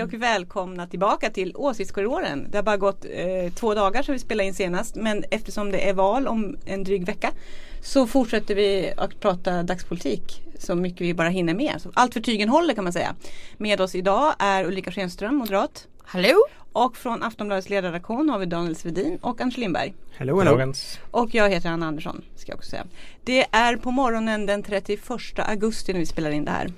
Hej och välkomna tillbaka till Åsiktskorridoren. Det har bara gått eh, två dagar sedan vi spelade in senast men eftersom det är val om en dryg vecka så fortsätter vi att prata dagspolitik så mycket vi bara hinner med. Så allt för tygen håller kan man säga. Med oss idag är Ulrika Schenström, moderat. Hallå! Och från Aftonbladets ledarredaktion har vi Daniel Svedin och Anders Lindberg. Hello, hello. Och jag heter Anna Andersson. Ska jag också säga. Det är på morgonen den 31 augusti när vi spelar in det här.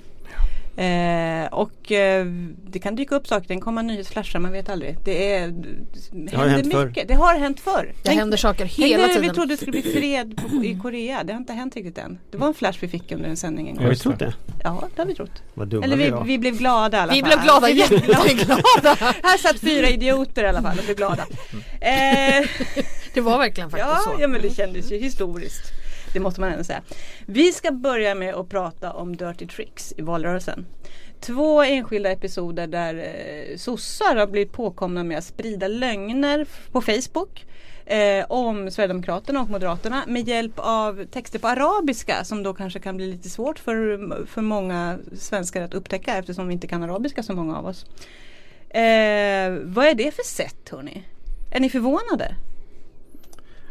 Eh, och eh, det kan dyka upp saker, det kan komma nyhetsflashar, man vet aldrig. Det, är, det har hänt förr. mycket. Det har hänt förr. Det Tänk- händer saker tänk hela när tiden. Vi trodde det skulle bli fred på, i Korea. Det har inte hänt riktigt än. Det var en flash vi fick under en sändning en gång. Har vi trott det? Ja, det har vi trott. Vad dumma Eller vi vi, vi blev glada i alla Vi fall. blev glada, Vi blev jätteglada. Här satt fyra idioter i alla fall och blev glada. Eh, Det var verkligen faktiskt ja, så. ja, men det kändes ju historiskt. Det måste man ändå säga. Vi ska börja med att prata om Dirty Tricks i valrörelsen. Två enskilda episoder där eh, sossar har blivit påkomna med att sprida lögner på Facebook eh, om Sverigedemokraterna och Moderaterna med hjälp av texter på arabiska som då kanske kan bli lite svårt för, för många svenskar att upptäcka eftersom vi inte kan arabiska så många av oss. Eh, vad är det för sätt hörni? Är ni förvånade?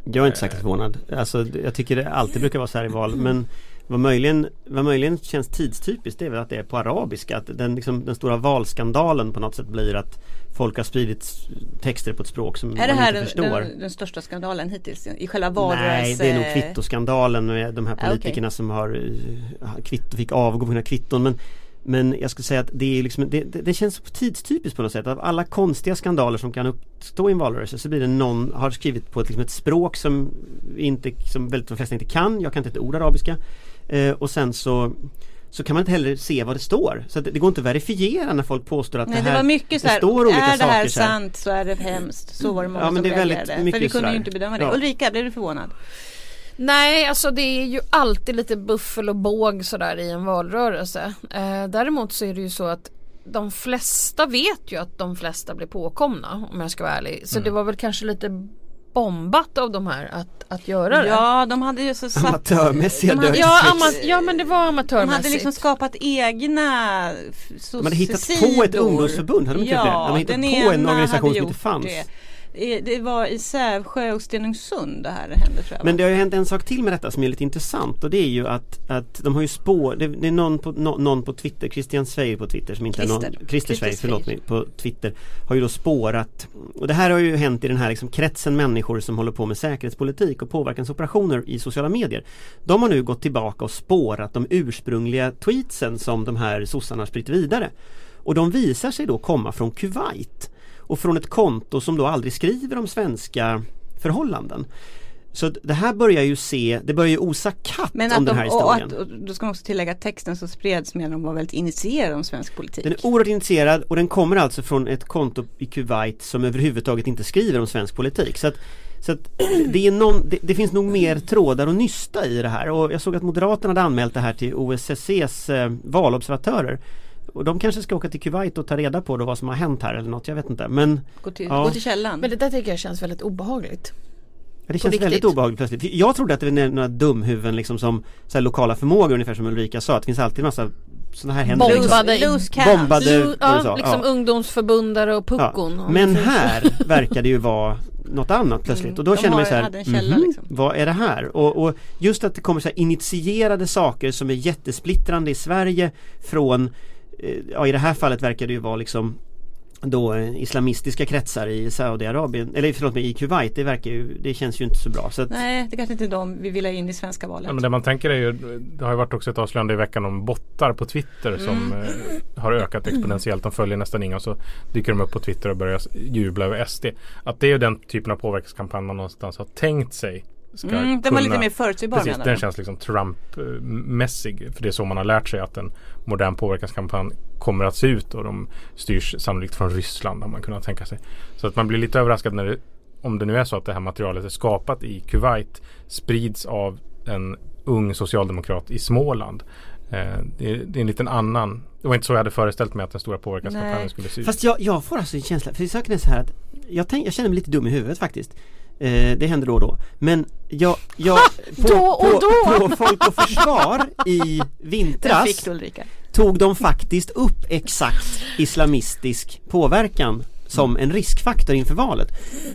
Jag är inte särskilt förvånad. Alltså, jag tycker det alltid brukar vara så här i val. Men vad möjligen, vad möjligen känns tidstypiskt det är väl att det är på arabiska. Att den, liksom, den stora valskandalen på något sätt blir att folk har spridit texter på ett språk som Är man det här inte den, förstår. den, den största skandalen hittills i själva valrörelsen? Nej, det är nog kvittoskandalen med de här Ah, politikerna som har eh, kvitto, fick avgå på sina kvitton. Men, men jag skulle säga att det, är liksom, det, det, det känns tidstypiskt på något sätt. Av alla konstiga skandaler som kan uppstå i en valrörelse så blir det någon har skrivit på ett, liksom ett språk som, inte, som väldigt de flesta inte kan. Jag kan inte ett ord arabiska. Eh, och sen så så kan man inte heller se vad det står. Så det, det går inte att verifiera när folk påstår att Nej, det det här var mycket så det här, står olika är det här saker sant så är det hemskt. Så var det många Ja, men som det är väldigt reagerade. För mycket vi kunde ju inte bedöma det. Ja. Ulrika, blev du förvånad? Nej, alltså det är ju alltid lite buffel och båg sådär i en valrörelse. Eh, däremot så är det ju så att de flesta vet ju att de flesta blir påkomna om jag ska vara ärlig. Så det var väl kanske lite bombat av de här att, att göra det. Ja, de hade ju så satt Amatörmässiga De hade- Ja, ama- ja men det var de amatörmässigt. hade liksom skapat egna så- De hade hittat sidor. på ett ungdomsförbund, hade de inte ja, det? De hade hittat på en organisation som inte fanns. Det. Det- var i Sävsjö och Stenungsund det här hände tror jag. Men det har ju hänt en sak till med detta som är lite intressant och det är ju att, att de har ju spår, det, det är någon på, nå- någon på Twitter, Christian Sveijer på Twitter som inte är Christer. någon, Christer Sveijer, förlåt mig, på Twitter har ju då spårat och det här har ju hänt i den här liksom kretsen människor som håller på med säkerhetspolitik och påverkansoperationer i sociala medier. De har nu gått tillbaka och spårat de ursprungliga tweetsen som de här sossarna har spritt vidare. Och de visar sig då komma från Kuwait och från ett konto som då aldrig skriver om svenska förhållanden. Så det här börjar ju se, det börjar ju osa katt Men om den de, här och historien. att, och då ska man också tillägga att texten som spreds med de var väldigt initierade om svensk politik. Den är oerhört initierad och den kommer alltså från ett konto i Kuwait som överhuvudtaget inte skriver om svensk politik. Så att, så att det, någon, det, det finns nog mer trådar att nysta i det här och jag såg att Moderaterna hade anmält det här till OSSEs eh, valobservatörer. Och de kanske ska åka till Kuwait och ta reda på då vad som har hänt här eller något, jag vet inte. Men gå, till, ja. gå till källan. Men det där tycker jag känns väldigt obehagligt. Ja, Det känns riktigt. väldigt obehagligt plötsligt. Jag trodde att det var några dumhuvuden liksom som så här, lokala förmågor ungefär som Ulrika sa. Att det finns alltid en massa sådana här händer. liksom. Bombade, cannons. Bombade du ja, liksom Ja. ungdomsförbundare och puckon. Ja. Men här verkar det ju vara något annat plötsligt och då Mm. De känner man så här, källa, "Mhm, liksom." vad är det här? Och, och just att det kommer så här initierade saker som är jättesplittrande i Sverige från Ja i det här fallet verkar det ju vara liksom då eh, islamistiska kretsar i Saudiarabien, eller förlåt mig i Kuwait, det verkar ju, det känns ju inte så bra. Så att, Nej, det kanske inte är de vi vill ha in i svenska valet. Ja, men det man tänker är ju, det har ju varit också ett avslöjande i veckan om bottar på Twitter som Mm. eh, har ökat exponentiellt. De följer nästan inga och så dyker de upp på Twitter och börjar jubla över SD. Att det är ju den typen av påverkanskampanj man någonstans har tänkt sig ska Mm, den kunna, var lite mer förutsägbar Precis, menar den känns liksom Trump-mässig. För det är så man har lärt sig att en modern påverkanskampanj kommer att se ut och de styrs sannolikt från Ryssland har man kunnat tänka sig. Så att man blir lite överraskad när det, om det nu är så att det här materialet är skapat i Kuwait sprids av en ung socialdemokrat i Småland. Eh, det, är, det är en liten annan Det var inte så jag hade föreställt mig att den stora påverkanskampanjen skulle se ut. Fast jag, jag får alltså en känsla, för saken är så här att jag, tänk, jag känner mig lite dum i huvudet faktiskt eh, Det händer då och då Men jag, jag på, Då och på, då? på Folk och Försvar i vintras tog de faktiskt upp exakt islamistisk påverkan som en riskfaktor inför valet.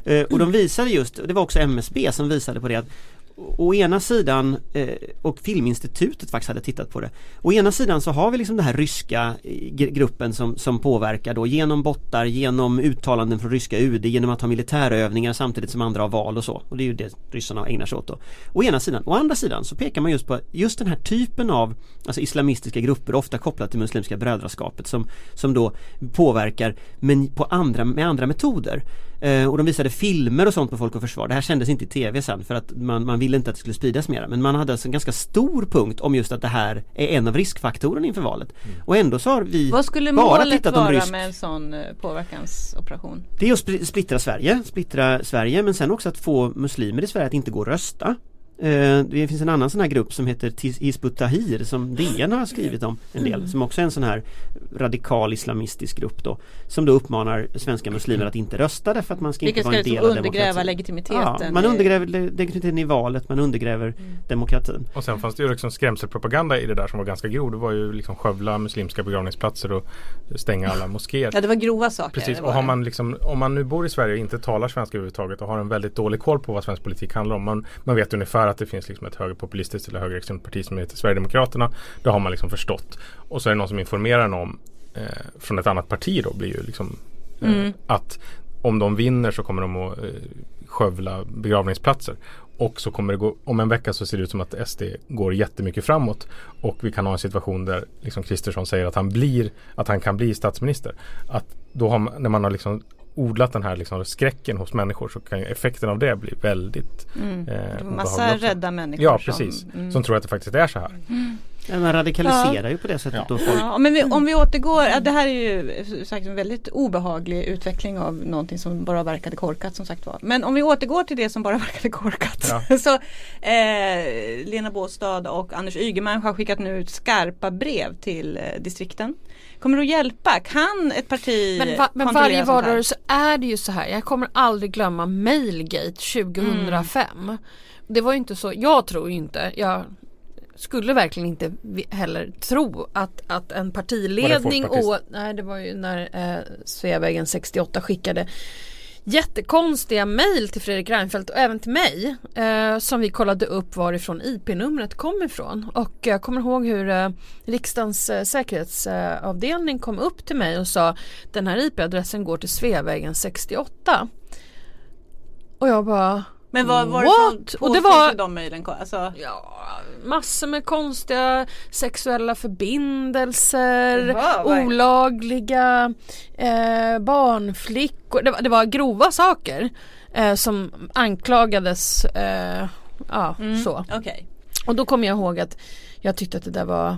Eh, och de visade just, och det var också MSB som visade på det att Å ena sidan, eh, och Filminstitutet faktiskt hade tittat på det Å ena sidan så har vi liksom den här ryska eh, gruppen som, som påverkar då genom bottar, genom uttalanden från ryska UD, genom att ha militärövningar samtidigt som andra har val och så. Och det är ju det ryssarna ägnar sig åt då. Å ena sidan. Å andra sidan så pekar man just på just den här typen av alltså islamistiska grupper, ofta kopplat till Muslimska brödraskapet som, som då påverkar men på andra, med andra metoder. Eh, och de visade filmer och sånt på Folk och Försvar. Det här kändes inte i tv sen för att man, man ville inte att det skulle spridas mera. Men man hade alltså en ganska stor punkt om just att det här är en av riskfaktorerna inför valet. Och ändå så har vi Vad skulle bara målet vara rysk. med en sån eh, påverkansoperation? Det är att spli- splittra Sverige, splittra Sverige men sen också att få muslimer i Sverige att inte gå och rösta. Eh, Det finns en annan sån här grupp som heter Tis- Hizb ut-Tahrir som DN har skrivit om en del som också är en sån här radikal islamistisk grupp då som då uppmanar svenska muslimer att inte rösta därför att man ska Vilket inte vara en del av undergräva demokratin. legitimiteten? Ja, man undergräver le- legitimiteten i valet, man undergräver demokratin. Och sen fanns det ju liksom skrämselpropaganda i det där som var ganska grov. Det var ju liksom skövla muslimska begravningsplatser och stänga alla moskéer. Ja det var grova saker. Precis, och har man liksom, om man nu bor i Sverige och inte talar svenska överhuvudtaget och har en väldigt dålig koll på vad svensk politik handlar om. Man, man vet ungefär att det finns liksom ett högerpopulistiskt eller högerextremt parti som heter Sverigedemokraterna. Det har man liksom förstått. Och så är det någon som informerar en om eh, från ett annat parti då blir ju liksom eh, Mm. att om de vinner så kommer de att eh, skövla begravningsplatser. Och så kommer det gå, om en vecka så ser det ut som att SD går jättemycket framåt. Och vi kan ha en situation där liksom Kristersson säger att han blir, att han kan bli statsminister. Att då har man, när man har liksom odlat den här liksom skräcken hos människor så kan ju effekten av det bli väldigt Mm. eh, massa rädda människor Ja som, precis, mm. som tror att det faktiskt är så här. Ja, man radikaliserar ju på det sättet Ja. då folk Ja, men vi, om vi återgår, ja, det här är ju sagt en väldigt obehaglig utveckling av någonting som bara verkade korkat som sagt var. Men om vi återgår till det som bara verkade korkat. Ja. Så eh, Lena Båstad och Anders Ygeman har skickat nu ut skarpa brev till eh, distrikten. Kommer det att hjälpa? Kan ett parti Men, va, men varje valrörelse är det ju så här. Jag kommer aldrig glömma Mailgate 2005. Det var ju inte så, jag tror ju inte, jag skulle verkligen inte heller tro att, att en partiledning folkpartist? och, nej det var ju när eh, Sveavägen 68 skickade jättekonstiga mejl till Fredrik Reinfeldt och även till mig eh, som vi kollade upp varifrån IP-numret kom ifrån. Och jag kommer ihåg hur eh, riksdagens eh, säkerhetsavdelning kom upp till mig och sa den här IP-adressen går till Sveavägen 68 och jag bara men vad var What? det för Och det var- de mejlen? Alltså, Ja, massor med konstiga sexuella förbindelser, Jaha, olagliga eh, barnflickor. Det var, det var grova saker eh, som anklagades. Eh, ja, mm, så. Okej. Och då kommer jag ihåg att jag tyckte att det där var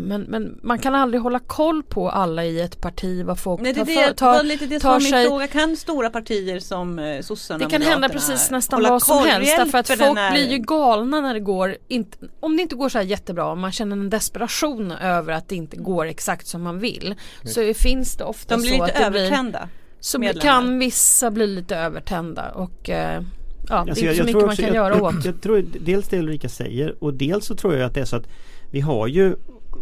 men, men man kan aldrig hålla koll på alla i ett parti vad folk Nej, det, tar det, tar, lite det som tar min sig- fråga. Kan stora partier som eh, sossarna det kan hända precis nästan vad som helst därför att folk här- blir ju galna när det går inte, Om det inte går så här jättebra om man känner en desperation över att det inte går exakt som man vill Så finns det ofta De blir så lite att det blir övertända. Så medlemmar. kan vissa bli lite övertända och eh, Ja Alltså, det är inte så mycket man kan jag, göra åt Jag tror dels det Ulrika säger och dels så tror jag att det är så att vi har ju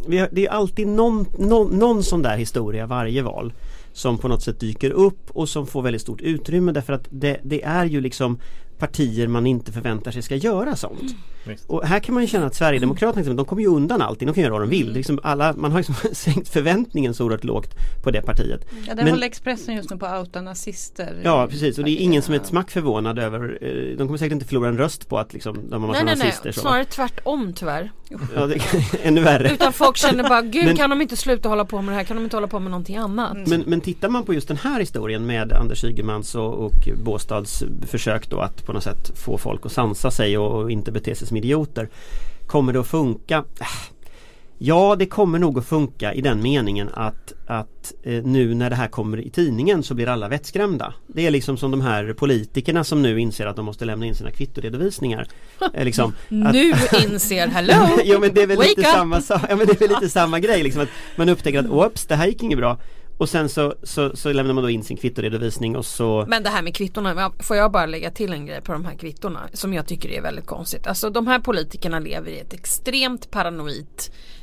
vi har, Det är alltid någon, någon, någon sån där historia varje val som på något sätt dyker upp och som får väldigt stort utrymme därför att det, det är ju liksom partier man inte förväntar sig ska göra sånt. Visst. Och här kan man ju känna att Sverigedemokraterna exempel, de kommer ju undan allting, de kan göra vad de vill. Liksom alla, man har liksom sänkt förväntningen så oerhört lågt på det partiet. Ja, där Men- håller Expressen just nu på att outa nazister. Ja precis och det är ingen som är ett Ja. smack förvånad över eh, De kommer säkert inte förlora en röst på att liksom de har massa Nej nej nej, nazister så. snarare tvärtom tyvärr Ja, det, ännu värre. Utan folk känner bara, gud Men- kan de inte sluta hålla på med det här? Kan de inte hålla på med någonting annat? Men, men tittar man på just den här historien med Anders Ygemans och, och Båstads försök då att på något sätt få folk att sansa sig och, inte bete sig som idioter. Kommer det att funka? Ja, det kommer nog att funka i den meningen att, att eh, nu när det här kommer i tidningen så blir alla vettskrämda. Det är liksom som de här politikerna som nu inser att de måste lämna in sina kvittoredovisningar. Eh, liksom, Nu inser, hello! jo men det är väl Wake lite up! samma, sa- ja, men det är väl lite samma grej liksom att man upptäcker att oops, det här gick inget bra. Och sen så, så, så lämnar man då in sin kvittoredovisning och så Men det här med kvittorna, får jag bara lägga till en grej på de här kvittorna som jag tycker är väldigt konstigt. Alltså de här politikerna lever i ett extremt paranoid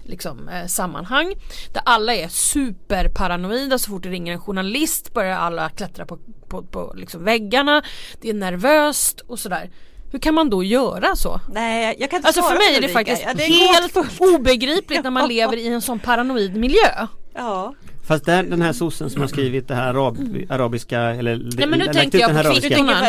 liksom, eh, sammanhang. Där alla är superparanoida så fort det ringer en journalist börjar alla klättra på, på, på liksom väggarna. Det är nervöst och sådär. Hur kan man då göra så? Nej jag kan inte Alltså för mig är det faktiskt ja, det är helt gåtfullt. obegripligt när man lever i en sån paranoid miljö. Ja. Fast där, den här sossen som har skrivit det här arab, arabiska eller Nej men nu tänkte ut jag den här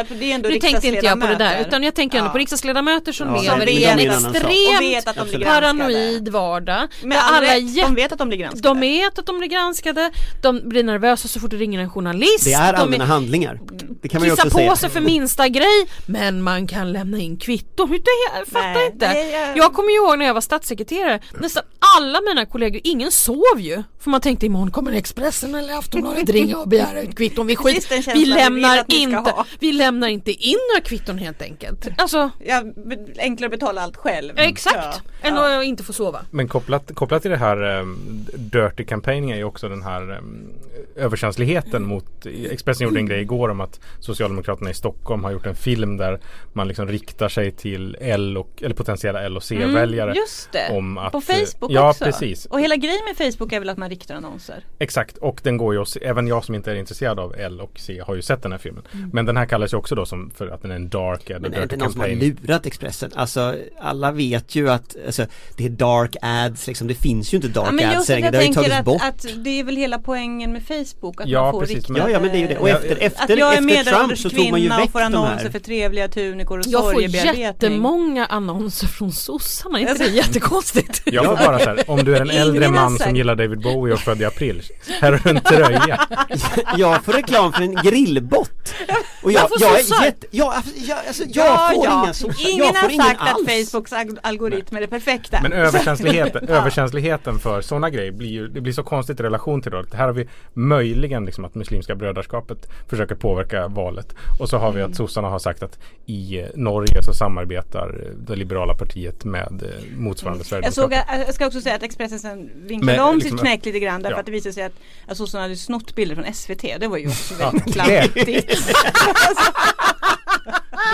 på är ändå Nu tänkte inte jag på det där utan jag tänker ändå Ja. på riksdagsledamöter som Ja, lever i är en extremt de paranoid vardag. Men alla är de vet att de blir granskade. de vet att de blir granskade, de blir nervösa så fort det ringer en journalist. Det är de allmänna handlingar. Det kan man ju också på säga. sig för minsta grej men man kan lämna in kvitto. Hur det, jag fattar Nej, inte. jag- Jag kommer ju ihåg när jag var statssekreterare, nästan alla mina kollegor, ingen sov ju. För man tänkte imorgon kommer Expressen eller Aftonbladet ringa och begära ut kvitton. Vi, skit, vi, vi lämnar ska inte, vi lämnar inte in några kvitton helt enkelt. Alltså Ja, enklare att betala allt själv. exakt, Ja. än Ja. att inte få sova. Men kopplat, kopplat till det här um, Dirty Campaigning är ju också den här um, överkänsligheten mot Expressen gjorde en grej igår om att Socialdemokraterna i Stockholm har gjort en film där man liksom riktar sig till L och, eller potentiella L och C-väljare. Mm, Just det, om att, på Facebook ja, också. precis. Och hela grejen med Facebook är väl att man riktar annonser. Exakt och den går ju att se, även jag som inte är intresserad av L och C har ju sett den här filmen. Men den här kallas ju också då som för att den är en dark eller Men är det någon som har lurat Expressen? Alltså alla vet ju att alltså, det är dark ads liksom. Det finns ju inte dark Ja, ads att längre. Det har ju tagits att, bort. att det är väl hela poängen med Facebook. Att Ja, man får precis, riktade, men- Ja, ja men det är ju det. Och efter, Att efter, jag är efter Trump så tog man ju kvinna och väck får de annonser här. för trevliga tunikor och Jag får sorgebearbetning. jättemånga annonser från sossarna, är inte det Alltså- jättekonstigt? Jag får bara så här, om du är en äldre man som gillar David Bowie och född i april. Här har du en tröja. Jag får reklam för en grillbot. Och jag, jag sossar? är jätte, ja, alltså, jag, alltså, jag får inga sossar. Ingen jag får har ingen sagt alls. att Facebooks algoritm är det perfekta. Men överkänsligheten, överkänsligheten för sådana grejer blir ju, det blir så konstigt i relation till det. Här har vi möjligen liksom att Muslimska brödraskapet försöker påverka valet. Och så har vi Mm. att sossarna har sagt att i eh, Norge så samarbetar eh, det liberala partiet med eh, motsvarande Jag, såg, Sverigedemokrater. jag ska också säga att Expressen sen vinklade om liksom, sitt knäck lite grann därför ja. att det visade sig att, att sossarna hade snott bilder från SVT. Det var ju också väldigt det- klantigt.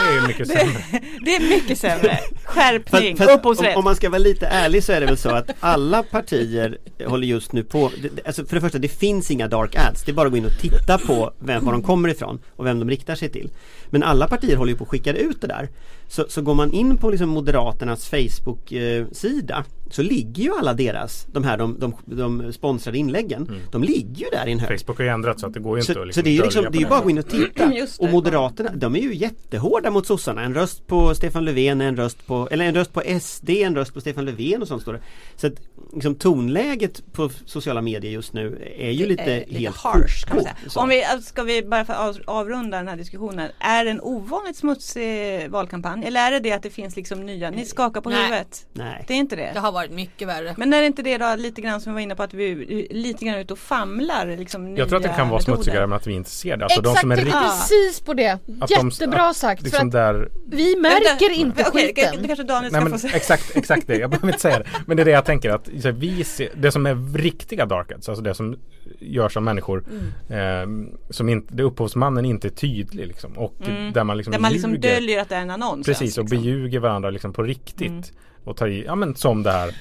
Det är mycket sämre. Det är mycket sämre. Skärpning, Fast, fast, upphovsrätt. om, om man ska vara lite ärlig så är det väl så att alla partier håller just nu på det- det- Alltså för det första, det finns inga dark ads. Det är bara att gå in och titta på vem, var de kommer ifrån och vem de riktar sig till. Men alla partier håller ju på att skicka ut det där. Så, så går man in på liksom Moderaternas Facebook-sida så ligger ju alla deras, de här de, de, de sponsrade inläggen, de ligger ju där i en hög. Facebook har ju ändrat så att det går ju inte Så, att så det är ju liksom, det är bara att gå in och titta. Det. Och Moderaterna, de är ju jättehårda mot sossarna. En röst på Stefan Löfven, en röst på, eller en röst på SD, en röst på Stefan Löfven och sånt står det. Så att liksom tonläget på sociala medier just nu är ju lite, Eh, lite helt harsh kan man säga. så. Om vi, ska vi bara för att avrunda den här diskussionen. Är det en ovanligt smutsig valkampanj? Eller är det det att det finns liksom nya, ni skakar på Nej. huvudet? Nej. Det är inte det? Det har varit mycket värre. Men är det inte det då lite grann som vi var inne på att vi är lite grann ute och famlar liksom Jag tror att det kan vara metoder? smutsigare men att vi inte ser det. Alltså Exakt, de som är är precis på det. De- Jättebra att sagt. liksom för att där vi märker inte Okej, det skiten. kanske Daniel Nej ska men få säga. exakt, exakt det, jag behöver inte säga det. Men det är det jag tänker att så här, vi ser, det som är riktiga dark ads, alltså det som görs av människor Mm. eh, som inte, där upphovsmannen inte är tydlig liksom. Och där man liksom Mm. Där man liksom ljuger. döljer att det är en annons. Precis, och liksom. beljuger varandra liksom på riktigt. Mm. Och tar i, ja men som det här.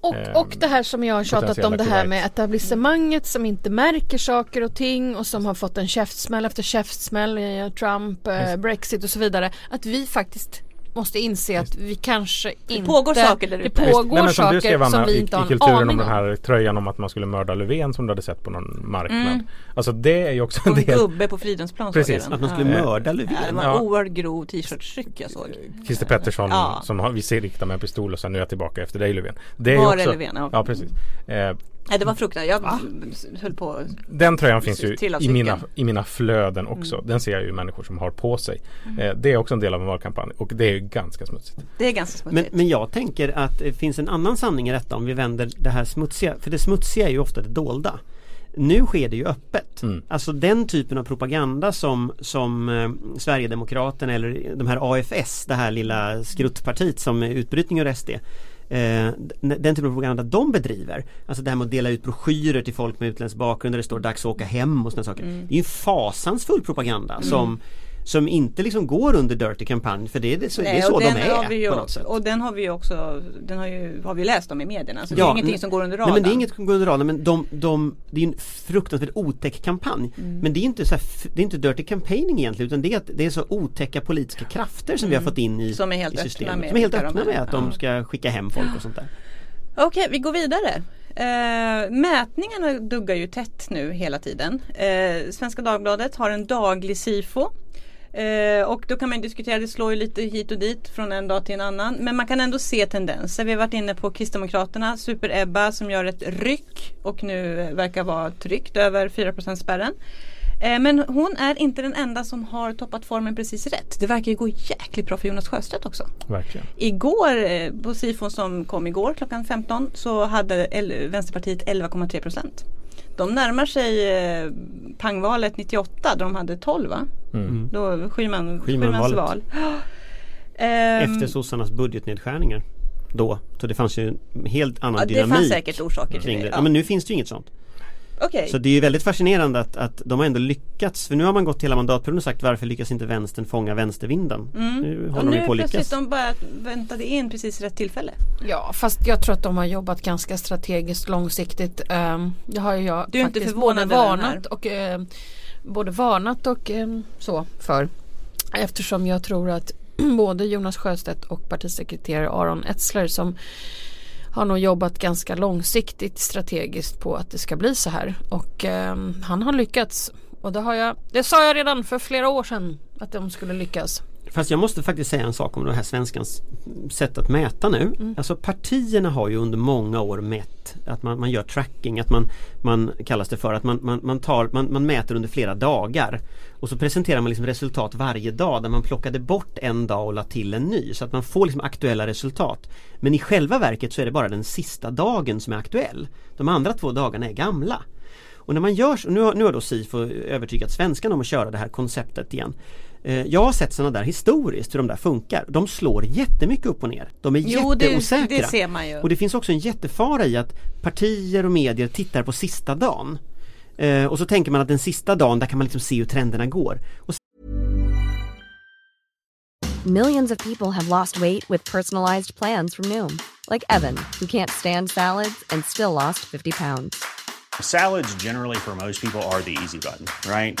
Och, Ehm, och det här som jag har tjatat om det här med etablissemanget som inte märker saker och ting och som har fått en käftsmäll efter käftsmäll i Trump, eh. Brexit och så vidare. Att vi faktiskt måste inse att vi kanske inte... pågår saker där Det ute. Pågår nej, men som saker du skrev som Anna vi i, inte har i en kulturen om om. den här tröjan om att man skulle mörda Löfven som du hade sett på någon marknad. Mm. Alltså det är ju också en en del. gubbe på Fridhemsplan Precis. Att man skulle ja. mörda Ja, det Löfven. var Ja. en oerhört grov t-shirt-tryck jag såg. Christer Pettersson Ja. som har, vi ser rikta med en pistol och sen nu är jag tillbaka efter dig Löfven. Det är Var är också, Löfven? Ja. Ja precis. Eh, Nej det var fruktansvärt. Jag höll på Den tröjan finns ju i mina, i mina flöden också. Den ser jag ju människor som har på sig. Eh, det är också en del av en valkampanj och det är ju ganska smutsigt. Det är ganska Men, smutsigt. men jag tänker att det finns en annan sanning i detta om vi vänder det här smutsiga. För det smutsiga är ju ofta det dolda. Nu sker det ju öppet. Mm. Alltså den typen av propaganda som, som eh, Sverigedemokraterna eller de här AFS, det här lilla skruttpartiet som är utbrytning ur SD. Eh, den typen av propaganda de bedriver, alltså det här med att dela ut broschyrer till folk med utländsk bakgrund där det står dags att åka hem och sådana saker. Mm. Det är ju fasansfull propaganda som, som inte liksom går under Dirty kampanj för det är, så, det är Nej, så de är vi ju på något sätt. Och den har vi också Den har, ju, har vi läst om i medierna. Så det är ingenting som går under radarn. Nej men det är inget som går under radarn men de, de, det är en fruktansvärt otäck kampanj. Mm. Men det är inte så här, det är inte dirty campaigning egentligen utan det är, att det är så otäcka politiska krafter som vi har fått in i, Mm. Som är helt i öppna systemet. med som är helt öppna med att de Ja. ska skicka hem folk och sånt där. Okej, vi går vidare. Eh, mätningarna duggar ju tätt nu hela tiden. Eh, Svenska Dagbladet har en daglig SIFO. Eh, och då kan man diskutera, det slår ju lite hit och dit från en dag till en annan. Men man kan ändå se tendenser. Vi har varit inne på Kristdemokraterna, Super-Ebba som gör ett ryck och nu verkar vara tryckt över 4 spärren. Eh, men hon är inte den enda som har toppat formen precis rätt. Det verkar ju gå jäkligt bra för Jonas Sjöstedt också. Verkligen. Igår, eh, på Sifon som kom igår klockan 15 så hade L- Vänsterpartiet 11,3 procent. De närmar sig eh, pangvalet 98 då de hade 12 va? Mm. Då Schyman. Schymans val. Ehm, Efter sossarnas budgetnedskärningar. Då. Så det fanns ju en helt annan ja, det dynamik fanns säkert orsaker till det. det. Ja. Ja. men nu finns det ju inget sånt. Okej. Så det är ju väldigt fascinerande att, att de har ändå lyckats. För nu har man gått hela mandatperioden och sagt varför lyckas inte vänstern fånga vänstervinden? Nu Mm. Och de nu ju på att plötsligt lyckas. de bara väntade in precis rätt tillfälle. Ja fast jag tror att de har jobbat ganska strategiskt långsiktigt. Um, det har ju jag Du är inte faktiskt förvånad både den här? varnat och ehm, både varnat och ehm, så för. Eftersom jag tror att både Jonas Sjöstedt och partisekreterare Aron Etzler som har nog jobbat ganska långsiktigt strategiskt på att det ska bli så här och eh, han har lyckats. Och det, har jag, det sa jag redan för flera år sedan att de skulle lyckas. Fast jag måste faktiskt säga en sak om det här svenskans sätt att mäta nu. Mm. Alltså partierna har ju under många år mätt att man, man gör tracking, att man, man kallas det för, att man, man, man, tar, man, man mäter under flera dagar. Och så presenterar man liksom resultat varje dag där man plockade bort en dag och la till en ny så att man får liksom aktuella resultat. Men i själva verket så är det bara den sista dagen som är aktuell. De andra två dagarna är gamla. Och när man gör så, nu har, nu har då SIFO övertygat svenskarna om att köra det här konceptet igen. Eh, Jag har sett sådana där historiskt hur de där funkar. De slår jättemycket upp och ner. De är Jo det, jätteosäkra. det ser man ju. Och det finns också en jättefara i att partier och medier tittar på sista dagen. Eh, och så tänker man att den sista dagen, där kan man liksom se hur trenderna går. Och Millions of people have lost weight with personalized plans from Noom, like Evan, who can't stand salads and still lost 50 pounds. Salads, generally, for most people, are the easy button, right?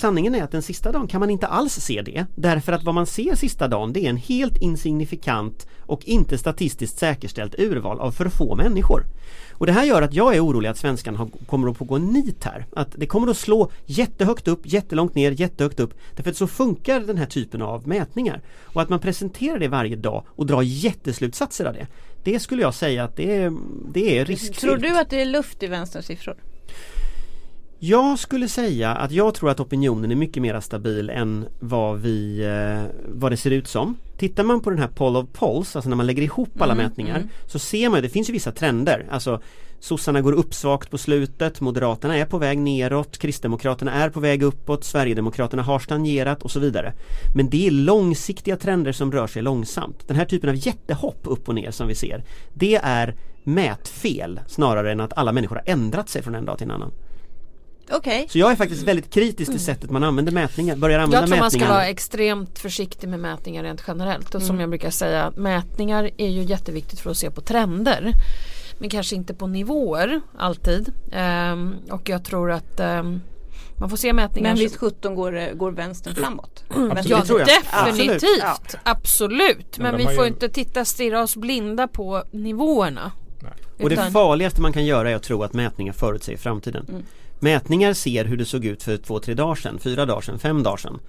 Sanningen är att den sista dagen kan man inte alls se det därför att vad man ser sista dagen det är en helt insignifikant och inte statistiskt säkerställt urval av för få människor. Och det här gör att jag är orolig att svenskarna har, kommer att få gå en nit här. Att det kommer att slå jättehögt upp, jättelångt ner, jättehögt upp. Därför att så funkar den här typen av mätningar. Och att man presenterar det varje dag och drar jätteslutsatser av det. Det skulle jag säga att det är, det är riskfyllt. Tror du att det är luft i vänsterns siffror? Jag skulle säga att jag tror att opinionen är mycket mer stabil än vad, vi, eh, vad det ser ut som. Tittar man på den här poll of polls, alltså när man lägger ihop alla mätningar så ser man, det finns ju vissa trender. Alltså sossarna går upp svagt på slutet, Moderaterna är på väg neråt, Kristdemokraterna är på väg uppåt, Sverigedemokraterna har stagnerat och så vidare. Men det är långsiktiga trender som rör sig långsamt. Den här typen av jättehopp upp och ner som vi ser, det är mätfel snarare än att alla människor har ändrat sig från en dag till en annan. Okej. Så jag är faktiskt väldigt kritisk till sättet man använder mätningar, börjar använda Jag tror man ska mätningar. vara extremt försiktig med mätningar rent generellt. Och som Mm. jag brukar säga, mätningar är ju jätteviktigt för att se på trender. Men kanske inte på nivåer alltid. Ehm, och jag tror att ehm, Man får se mätningar Men som- visst 17 går, eh, går vänstern framåt? Absolut, Ja det tror jag. definitivt, Absolut. absolut. Men Men vi får ju- inte titta stirra oss blinda på nivåerna. Och det farligaste man kan göra är att tro att mätningar förutsäger framtiden. Mm. Mätningar ser hur det såg ut för två, tre dagar sedan, fyra dagar sedan, fem dagar sedan.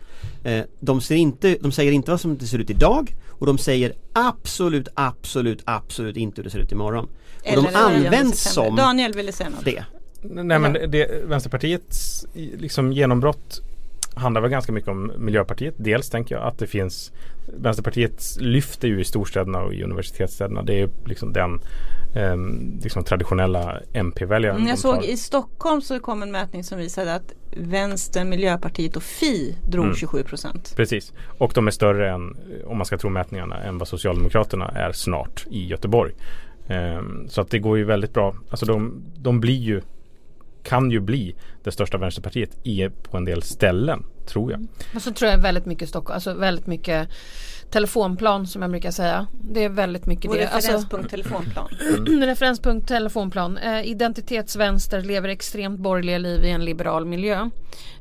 Eh, de, ser inte, de säger inte vad som det ser ut idag och de säger absolut, absolut, absolut inte hur det ser ut imorgon. Och de Eller den 9 används som Daniel ville säga något. det. Nej men det, Vänsterpartiets liksom genombrott handlar väl ganska mycket om Miljöpartiet. Dels tänker jag att det finns Vänsterpartiet lyfter ju i storstäderna och i universitetsstäderna. Det är liksom den ehm, liksom traditionella MP-väljaren. Mm, Jag såg tar. i Stockholm så kom en mätning som visade att Vänstern, Miljöpartiet och Fi drog Mm. 27 procent. Precis. Och de är större än, om man ska tro mätningarna, än vad Socialdemokraterna är snart i Göteborg. Ehm, så att det går ju väldigt bra. Alltså de, de blir ju kan ju bli det största vänsterpartiet i, på en del ställen, tror jag. Och så tror jag väldigt mycket Stockholm, alltså väldigt mycket telefonplan som jag brukar säga. Det är väldigt mycket Och det. Alltså, referenspunkt telefonplan. referenspunkt telefonplan. Eh, identitetsvänster lever extremt borgerliga liv i en liberal miljö.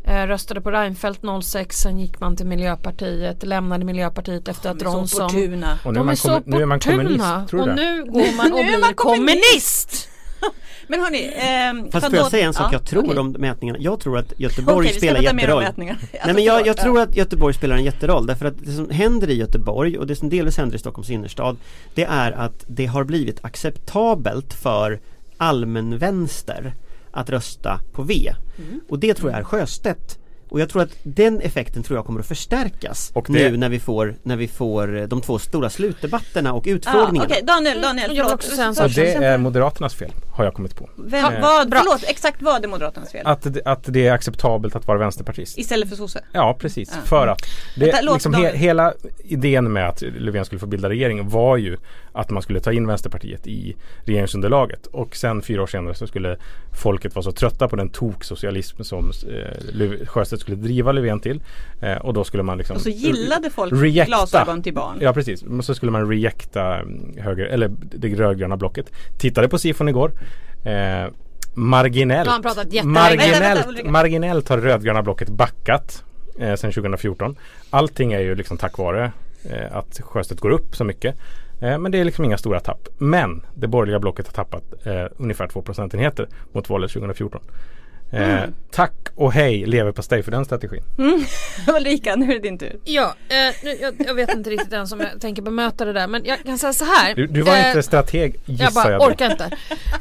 Eh, röstade på Reinfeldt 06, sen gick man till Miljöpartiet, lämnade Miljöpartiet efter att De är så opportuna. Och nu är De man, är så nu är man kommunist, tror och du nu går man och blir kommunist. Men hörni, ehm, Fast får jag då- säga en sak Ja, jag tror okej. om mätningarna? Jag tror att Göteborg ska spelar jätteroll. Nej men jag, jag tror att Göteborg spelar en jätteroll därför att det som händer i Göteborg och det som delvis händer i Stockholms innerstad Det är att det har blivit acceptabelt för allmänvänster att rösta på V. Mm. Och det tror jag är Sjöstedt. Och jag tror att den effekten tror jag kommer att förstärkas Och det- nu när vi får, när vi får eh, de två stora slutdebatterna och Ja, utfrågningarna. Okej, Daniel, Daniel, Jag vill förlåt. också säga en Och sak. det är Moderaternas fel, har jag kommit på. Vem, Ja, vad, bra. förlåt, exakt vad är Moderaternas fel? Att, det- att det är acceptabelt att vara vänsterpartist. Istället för sosse? Ja precis, Ja. för att det, Vänta, låt liksom he, hela idén med att Löfven skulle få bilda regering var ju att man skulle ta in Vänsterpartiet i regeringsunderlaget och sen fyra år senare så skulle folket vara så trötta på den toksocialism som eh, Löf- Sjöstedt skulle driva Löfven till eh, och då skulle man liksom Och så gillade folk Rejecta. glasögon till barn. Ja precis, men så skulle man rejecta höger, eller det rödgröna blocket. Tittade på sifon igår. Eh, marginellt, Då har han pratat jättelänge. Vänta, vänta, marginellt, marginellt har rödgröna blocket backat eh, sedan 2014. Allting är ju liksom tack vare eh, att Sjöstedt går upp så mycket. Eh, men det är liksom inga stora tapp. Men det borgerliga blocket har tappat eh, ungefär 2 procentenheter mot valet 2014. Eh, Mm. Tack och hej leverpastej för den strategin. Ulrika, nu är det din tur. Ja, eh, nu, jag, jag vet inte riktigt ens om jag tänker bemöta det där men jag kan säga så här. Du, du var Eh, inte strateg gissar Jag bara jag. orkar inte.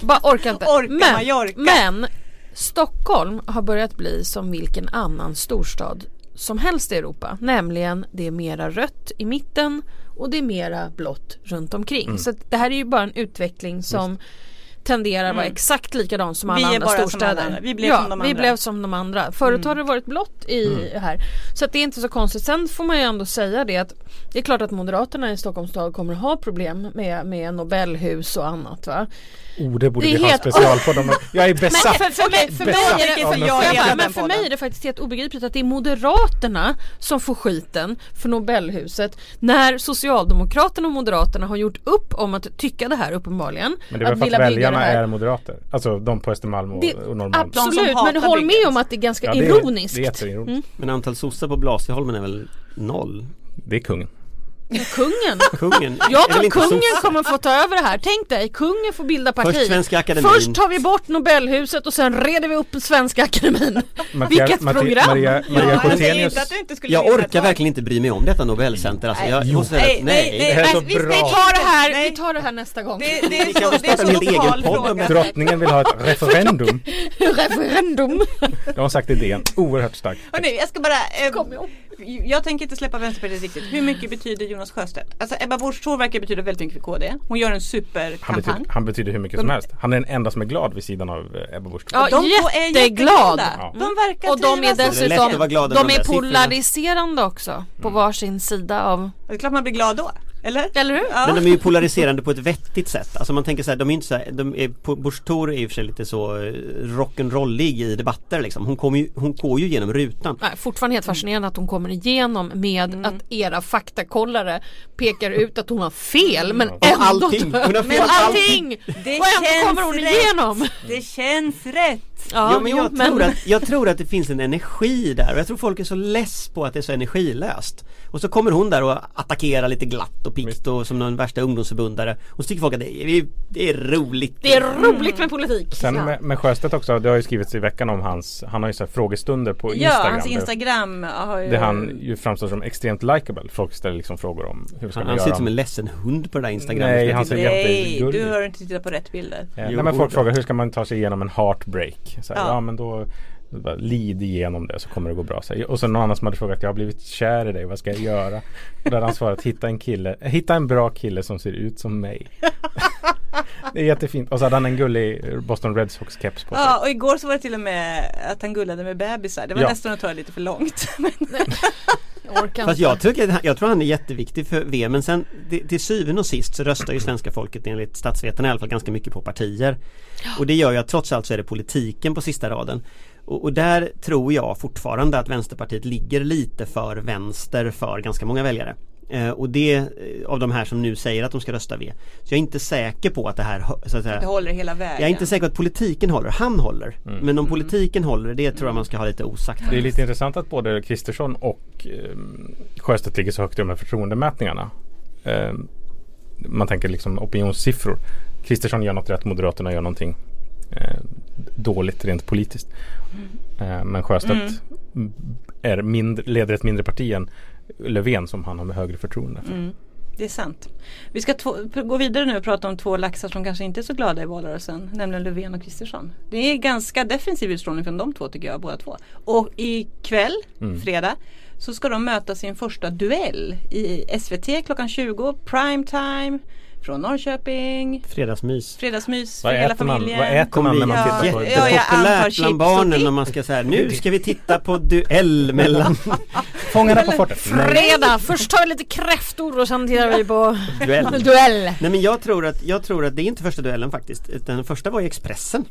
Bara orkar inte. Orka, men, Mallorca. men Stockholm har börjat bli som vilken annan storstad som helst i Europa. Nämligen det är mera rött i mitten och det är mera blått runt omkring. Mm. Så det här är ju bara en utveckling som tenderar att vara exakt likadan som alla Mm. Vi andra storstäder. alla andra. Vi blev ja, som de vi andra. blev som de andra. Förut har det varit blått i här. Så att det är inte så konstigt. Sen får man ju ändå säga det att det är klart att Moderaterna i Stockholms stad kommer att ha problem med, med Nobelhus och annat va. Oh, det borde Det vi ha helt- specialpodd om. Jag är Men besatt. för, för, mig, för, mig Besatt är det, av för, den jag frågan. bara, den men för podden. mig är det faktiskt helt obegripligt att det är Moderaterna som får skiten för Nobelhuset när Socialdemokraterna och Moderaterna har gjort upp om att tycka det här uppenbarligen. Men det är väl för att väljarna det här. är moderater. Alltså de på Östermalm och, Det- och Norrmalm. Absolut, men håll med om att det är ganska Ja, det är- ironiskt. Det är jätteironiskt. Men antal sossar på Blasieholmen är väl noll? Det är kungen. Kungen. Kungen? Jag tror kungen sosse? kommer få ta över det här. Tänk dig, kungen får bilda parti. Först Svenska Akademin. Först tar vi bort Nobelhuset och sen reder vi upp Svenska Akademin. Vilket Matti- program! Maria, Ja, Maria jag inte skulle Jag orkar verkligen inte bry mig om detta Nobelcenter alltså. Jag Nej. måste säga Nej, nej. nej, Det här är så vi bra. tar det här, Nej. vi tar det här nästa gång. Det, det, är så, väl det är så egen podd. Drottningen vill ha ett referendum. Referendum. De har sagt idén. Oerhört starkt. Hörrni, jag ska bara... Eh, Kom ihåg. Jag tänker inte släppa Vänsterpartiet riktigt. Hur mycket betyder Jonas Sjöstedt? Alltså Ebba Busch Thor verkar betyda väldigt mycket för KD. Hon gör en Han superkampanj. betyder, han betyder hur mycket som helst. Han är den enda som är glad vid sidan av eh, Ebba Busch. Ja, de jätteglad. jätteglada. Ja. De verkar Och de är dessutom de de är polariserande också på varsin sida av Det är klart man blir glad då. Eller? Eller hur? Ja. Men de är ju polariserande på ett vettigt sätt. Alltså man tänker så här, de är inte så här, de är, Busch Thor är i och för sig lite så eh, rock'n'rollig i debatter liksom. Hon, kommer ju, hon går ju genom rutan. Nej, fortfarande helt fascinerande att hon kommer igenom med Mm. att era faktakollare pekar ut att hon har fel men Om ändå allting. Hon har fel Men allting! Det Och ändå kommer hon rätt. igenom! Det känns rätt! Ja, Ja, men jo, jag, Tror att, jag tror att det finns en energi där och jag tror folk är så less på att det är så energilöst. Och så kommer hon där och attackerar lite glatt och pikt och som någon värsta ungdomsförbundare. Och så tycker folk att det är, det är roligt. Det är roligt med politik! Sen Ja. med, med Sjöstedt också, det har ju skrivits i veckan om hans, han har ju så här frågestunder på Ja, Instagram. hans där- Instagram har ju... Där han ju framstår som extremt likable. Folk ställer liksom frågor om hur ska Han, vi han göra? ser ut som en ledsen hund på det där Instagram. Nej, han ser Nej, du har inte tittat på rätt bilder. Eh, Jo, nej, men folk frågar hur ska man ta sig igenom en heartbreak? Så här, Ja. ja. men då bara, lid igenom det så kommer det gå bra. Så och så någon annan som hade frågat jag har blivit kär i dig, vad ska jag göra? Och då hade han svarat hitta en kille, hitta en bra kille som ser ut som mig. det är jättefint. Och så hade han en gullig Boston Red Sox keps på sig. Ja, och igår så var det till och med att han gullade med bebisar. Det var Ja. nästan att ta det lite för långt. Fast jag, tycker, jag tror han är jätteviktig för V men sen det- till syvende och sist så röstar ju svenska folket enligt statsvetarna i alla fall ganska mycket på partier. Och det gör ju att trots allt så är det politiken på sista raden. Och, och där tror jag fortfarande att Vänsterpartiet ligger lite för vänster för ganska många väljare. Eh, och det eh, av de här som nu säger att de ska rösta V. Så jag är inte säker på att det här så att säga, det håller hela vägen. Jag är inte säker på att politiken håller, han håller. Men om politiken håller, det tror jag man ska ha lite osagt. Det är lite intressant att både Kristersson och eh, Sjöstedt ligger så högt i de här förtroendemätningarna. Eh, man tänker liksom opinionssiffror. Kristersson gör något rätt, Moderaterna gör någonting eh, dåligt rent politiskt. Eh, men Sjöstedt m- är mindre, leder ett mindre parti än Löfven som han har med högre förtroende för. Mm. Det är sant. Vi ska gå vidare nu och prata om två laxar som kanske inte är så glada i valrörelsen. Nämligen Löfven och Kristersson. Det är ganska defensiv utstrålning från de två tycker jag båda två. Och ikväll, Mm. fredag, så ska de möta sin första duell i SVT klockan 20, prime time från Norrköping. Fredagsmys. Fredagsmys Vad för hela äter man- familjen. vad äter man när man Ja, tittar på ja, jag antar Jättepopulärt chips och bland barnen om man ska säga nu ska vi titta på duell mellan Fångarna på fortet. Fredag! Först tar vi lite kräftor och sen tittar vi på duell. duell. Nej men jag tror att, jag tror att det är inte första duellen faktiskt utan den första var i Expressen.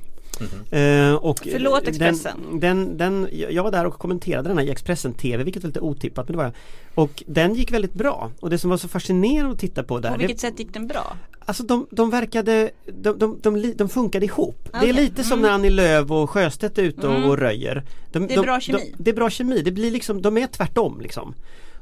Eh, och Förlåt, Expressen. Den, den, den, jag var där och kommenterade den här i Expressen TV vilket var lite otippat men det var jag. Och den gick väldigt bra och det som var så fascinerande att titta på där På det, vilket sätt gick den bra? Alltså de, de verkade, de, de, de, de funkade ihop. Det är lite som när Annie Lööf och Sjöstedt är ute och, Mm. och röjer. De, Det är bra kemi. De, det är bra kemi, det blir liksom, de är tvärtom liksom.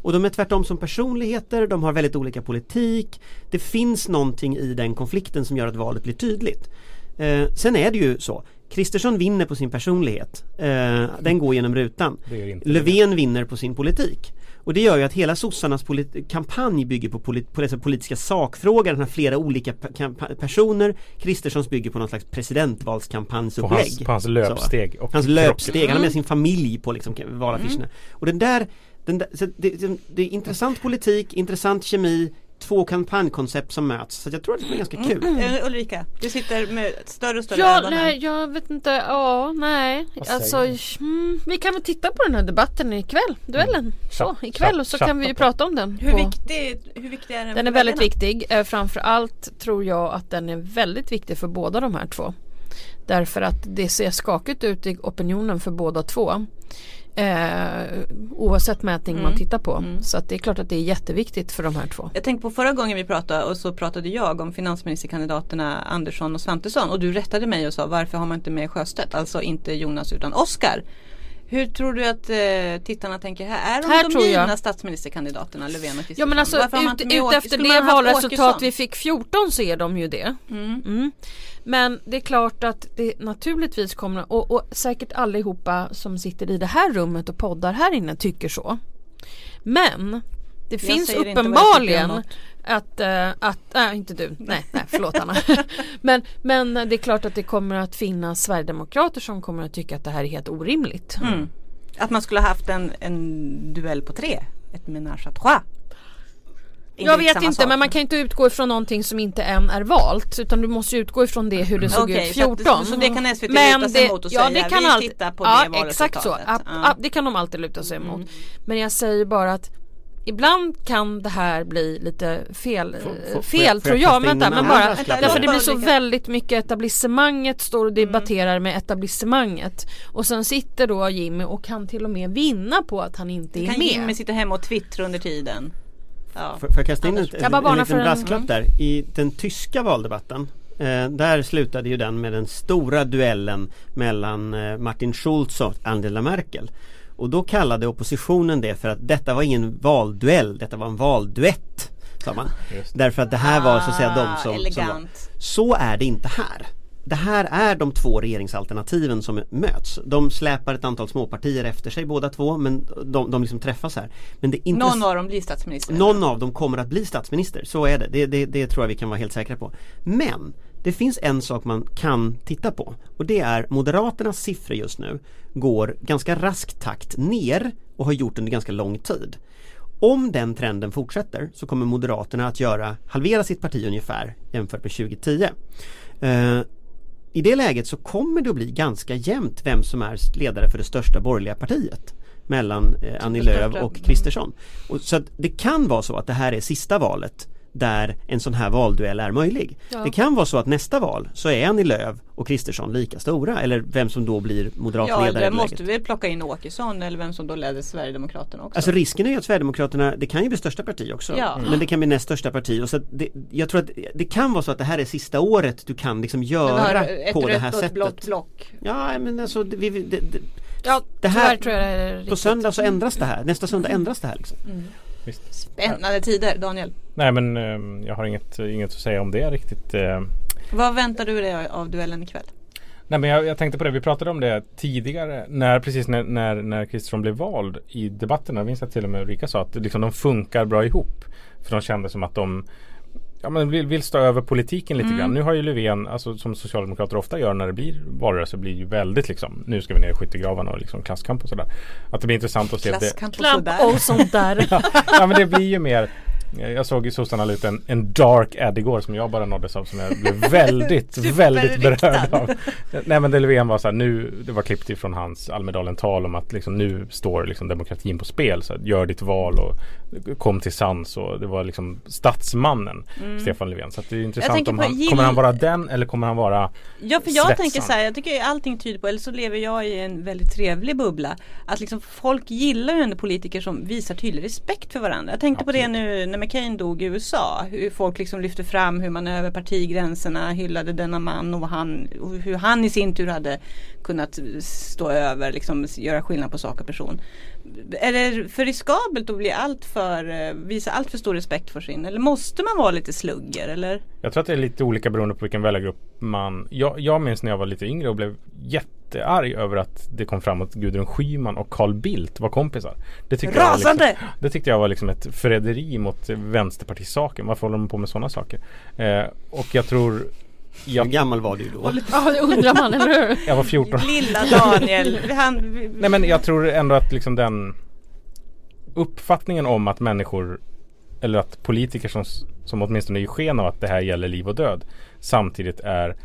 Och de är tvärtom som personligheter, de har väldigt olika politik. Det finns någonting i den konflikten som gör att valet blir tydligt. Eh, sen är det ju så, Kristersson vinner på sin personlighet. Eh, den går genom rutan. Det Löfven vinner på sin politik. Och det gör ju att hela sossarnas kampanj bygger på, polit- på dessa politiska sakfrågor, den har flera olika personer. Kristerssons bygger på någon slags På presidentvalskampanjsupplägg. hans, på hans löpsteg. Och Hans löpsteg, han har med sin familj på liksom valaffischerna. Och den där, den där det, det, det är intressant politik, intressant kemi, två kampanjkoncept som möts. Så jag tror att det blir ganska kul. Eh, Ulrika, du sitter med större och större Ja, nej, jag vet inte. Ja, nej. Alltså, mm, vi kan väl titta på den här debatten ikväll, duellen. Så, Chatt- ikväll och så kan vi ju prata om den. Hur viktig, hur viktig är den Den är väldigt viktig. Eh, framförallt tror jag att den är väldigt viktig för båda de här två. Därför att det ser skakigt ut i opinionen för båda två. Eh, oavsett mätning man Mm. tittar på. Mm. Så att det är klart att det är jätteviktigt för de här två. Jag tänkte på förra gången vi pratade och så pratade jag om finansministerkandidaterna Andersson och Svantesson och du rättade mig och sa varför har man inte med Sjöstedt? Alltså inte Jonas utan Oskar. Hur tror du att eh, tittarna tänker här? Är de Här de tror jag- givna statsministerkandidaterna Löfven och Kristersson? Ja men alltså ut, ut efter det valresultat vi fick 14 så är de ju det. Mm. Mm. Men det är klart att det naturligtvis kommer och, och säkert allihopa som sitter i det här rummet och poddar här inne tycker så. Men det finns jag uppenbarligen tycker om att, eh, att nej inte du, nej, nej förlåt Anna. men, men det är klart att det kommer att finnas Sverigedemokrater som kommer att tycka att det här är helt orimligt. Mm. Att man skulle ha haft en, en duell på tre. Ett menage à trois. Jag vet inte sak. men man kan inte utgå ifrån någonting som inte än är valt utan du måste utgå ifrån det hur det såg Okej, ut så att- 14. så det kan SVT men luta sig det, emot och ja, säga, det kan vi alltid, tittar på ja, det exakt så. valresultatet. Ja, det kan de alltid luta sig emot. Men jag säger bara att ibland kan det här bli lite fel, Får- eh, fel tror jag in Vänta, en men bara, därför där? det blir så väldigt mycket etablissemanget står och debatterar med etablissemanget. Och sen sitter då Jimmy och kan till och med vinna på att han inte är Kan med. Jimmy sitta hemma och twittra under tiden? Ja. Får jag kasta in ett, jag en, en liten brasklapp mm. där? I den tyska valdebatten eh, Där slutade ju den med den stora duellen mellan eh, Martin Schulz och Angela Merkel Och då kallade oppositionen det för att detta var ingen valduell, detta var en valduett Sa man. Därför att det här var så att säga de Ah, som, som var. Så är det inte här. Det här är de två regeringsalternativen som möts. De släpar ett antal småpartier efter sig båda två men de, de liksom träffas här. Men det är inte Någon av dem blir statsminister. någon av dem kommer att bli statsminister, så är det. Det, det. det tror jag vi kan vara helt säkra på. Men det finns en sak man kan titta på och det är Moderaternas siffror just nu går ganska rask takt ner och har gjort under ganska lång tid. Om den trenden fortsätter så kommer Moderaterna att göra, halvera sitt parti ungefär jämfört med 2010. Eh, I det läget så kommer det att bli ganska jämnt vem som är ledare för det största borgerliga partiet mellan eh, Annie Lööf och Kristersson. Och så det kan vara så att det här är sista valet där en sån här valduell är möjlig. Ja. Det kan vara så att nästa val så är Annie Lööf och Kristersson lika stora eller vem som då blir moderat Ja, det måste vi plocka in Åkesson eller vem som då ledde Sverigedemokraterna också. Alltså risken är ju att Sverigedemokraterna, det kan ju bli största parti också. Ja. Men det kan bli näst största parti. Och så det, jag tror att det kan vara så att det här är sista året du kan liksom göra ett på det rött här och ett blått sättet. block. Ja men alltså det, vi, det, det, Ja, Det här- tror jag det är på söndag så ändras det här. Nästa söndag ändras det här liksom. Visst. Spännande tider, Daniel. Nej men eh, jag har inget, inget att säga om det riktigt. Eh. Vad väntar du dig av duellen ikväll? Nej men jag, jag tänkte på det, vi pratade om det tidigare när precis när, när, när Kristersson blev vald i debatten. Jag minns att till och med Ulrika sa att liksom, de funkar bra ihop. För de kände som att de ja, men vill, vill stå över politiken lite grann. Nu har ju Löfven, alltså, som Socialdemokrater ofta gör när det blir valrörelse, blir ju väldigt liksom Nu ska vi ner i skyttegravarna och liksom klasskamp och sådär. Att det blir intressant att se det. Klasskamp och sådär. och sånt där. ja men det blir ju mer jag såg ju sossarna ut en, en dark ad igår som jag bara nåddes av som jag blev väldigt, väldigt berörd av. Nej men det Löfven var så här, nu, det var klippt ifrån hans Almedalen-tal om att liksom, nu står liksom demokratin på spel. Så här, gör ditt val och kom till sans och det var liksom statsmannen Stefan Löfven. Så det är intressant om han, Jill- kommer han vara den eller kommer han vara Ja för jag Svetsaren. tänker så här, jag tycker allting tyder på, eller så lever jag i en väldigt trevlig bubbla. Att liksom folk gillar ju ändå politiker som visar tydlig respekt för varandra. Jag tänkte på det nu när McCain dog i USA. Hur folk liksom lyfte fram hur man över partigränserna hyllade denna man och, han, och hur han i sin tur hade kunnat stå över, liksom göra skillnad på sak och person. Är det för riskabelt att bli allt för, eh, visa allt för stor respekt för sin, eller måste man vara lite slugger eller? Jag tror att det är lite olika beroende på vilken väljargrupp man jag, jag minns när jag var lite yngre och blev jättearg över att det kom fram att Gudrun Schyman och Carl Bildt var kompisar. Det tyckte, jag var, liksom, Rasande! det tyckte jag var liksom ett förräderi mot vänsterpartisaken. Varför håller de på med sådana saker? Eh, och jag tror Hur jag, gammal var du då? Ja det undrar man, eller hur? jag var 14 Lilla Daniel, han, Nej men jag tror ändå att liksom den uppfattningen om att människor eller att politiker som, som åtminstone ger sken av att det här gäller liv och död samtidigt är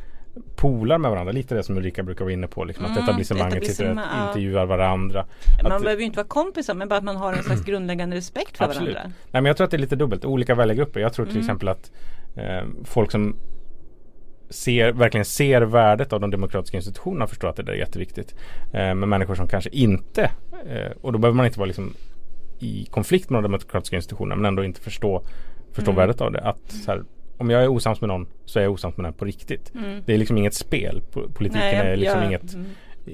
polar med varandra. Lite det som Ulrika brukar vara inne på. Liksom, att Mm, etablissemanget sitter och ja. intervjuar varandra. man att, behöver ju inte vara kompisar men bara att man har en slags grundläggande respekt för Absolut. varandra. Nej men jag tror att det är lite dubbelt. Olika väljargrupper. Jag tror till Mm. exempel att eh, folk som ser, verkligen ser värdet av de demokratiska institutionerna förstår att det där är jätteviktigt. Eh, men människor som kanske inte, eh, och då behöver man inte vara liksom i konflikt med de demokratiska institutionerna men ändå inte förstå, förstå Mm. värdet av det. Att så här, om jag är osams med någon så är jag osams med den på riktigt. Mm. Det är liksom inget spel. Po- Politiken Nej, är liksom jag- inget mm.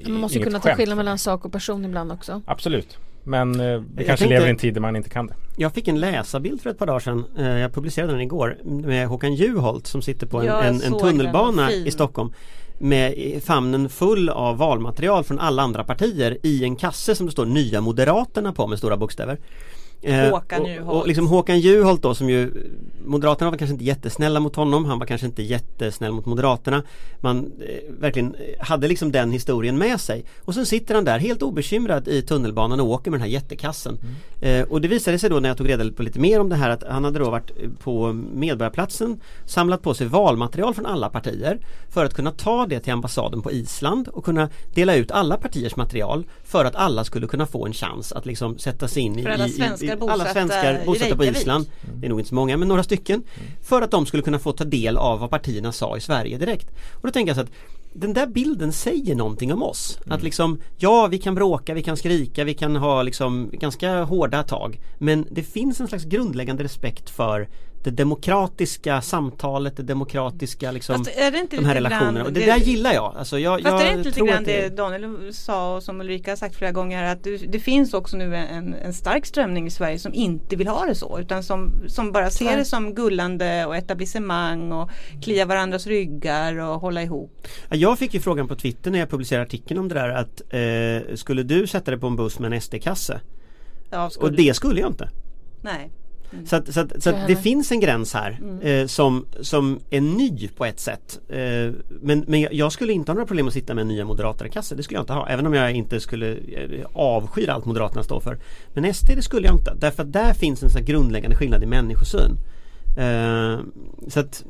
Man måste kunna ta skillnad mellan sak och person ibland också. Absolut. Men eh, vi kanske tänkte- lever i en tid där man inte kan det. Jag fick en läsarbild för ett par dagar sedan. Eh, Jag publicerade den igår med Håkan Juholt som sitter på en, Ja, en, en tunnelbana i Stockholm. Med famnen full av valmaterial från alla andra partier i en kasse som det står Nya Moderaterna på med stora bokstäver. Eh, Håkan och, Juholt. och liksom Håkan Juholt då som ju Moderaterna var kanske inte jättesnälla mot honom Han var kanske inte jättesnäll mot Moderaterna. Man eh, verkligen eh, hade liksom den historien med sig. Och sen sitter han där helt obekymrad i tunnelbanan och åker med den här jättekassen. Eh, Och det visade sig då när jag tog reda på lite mer om det här att han hade då varit eh, på Medborgarplatsen Samlat på sig valmaterial från alla partier För att kunna ta det till ambassaden på Island och kunna dela ut alla partiers material För att alla skulle kunna få en chans att liksom sätta sig in i, i, svenskar bosatta alla svenskar bosatta på. Island. Det är nog inte så många men några stycken. För att de skulle kunna få ta del av vad partierna sa i Sverige direkt. Och då tänker jag så att den där bilden säger någonting om oss. Att liksom, ja vi kan bråka, vi kan skrika, vi kan ha liksom ganska hårda tag. Men det finns en slags grundläggande respekt för det demokratiska samtalet, det demokratiska liksom, det inte de här grann relationerna. Och det, det- där gillar jag. Alltså jag, Fast jag är det inte lite grann att det Daniel sa och som Ulrika har sagt flera gånger att det, det finns också nu en, en stark strömning i Sverige som inte vill ha det så utan som, som bara ser det som gullande och etablissemang och klia varandras ryggar och hålla ihop. Ja, Jag fick ju frågan på Twitter när jag publicerade artikeln om det där att eh, skulle du sätta dig på en buss med en SD-kasse? Ja, Och det skulle jag inte. Nej. Så, att, så, att, så att det finns en gräns här eh, som, som är ny på ett sätt. Eh, men, men jag- jag skulle inte ha några problem att sitta med nya moderatare kasse. Det skulle jag inte ha. Även om jag inte skulle eh, avskyr allt Moderaterna står för. Men SD det skulle jag inte. Därför att där finns en sån här grundläggande skillnad i människosyn. Eh, så att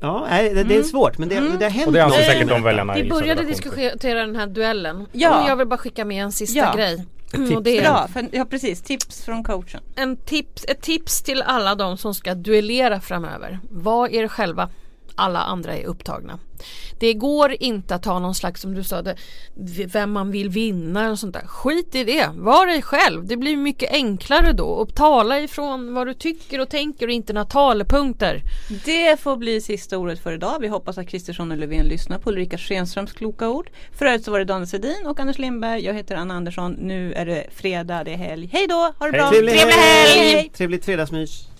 Ja, det, det är svårt men det, det har hänt Och det anser någonting säkert de väljarna Vi i började diskutera den här duellen. Ja. Och jag vill bara skicka med en sista Ja. grej. Och det är Bra, för, ja precis. Tips från coachen. en tips, ett tips till alla de som ska duellera framöver. Var er själva. Alla andra är upptagna. Det går inte att ha någon slags, som du sa, det, vem man vill vinna och sånt där. Skit i det. Var dig själv. Det blir mycket enklare då. Och tala ifrån vad du tycker och tänker och inte några talepunkter. Det får bli sista ordet för idag. Vi hoppas att Kristersson och Löfven lyssnar på Ulrika Schenströms kloka ord. Förut så var det Daniel Sedin och Anders Lindberg. Jag heter Anna Andersson. Nu är det fredag, det är helg. Hej då! Ha det Hej. bra! Trevlig Trevlig helg! helg! Trevligt fredagsmys!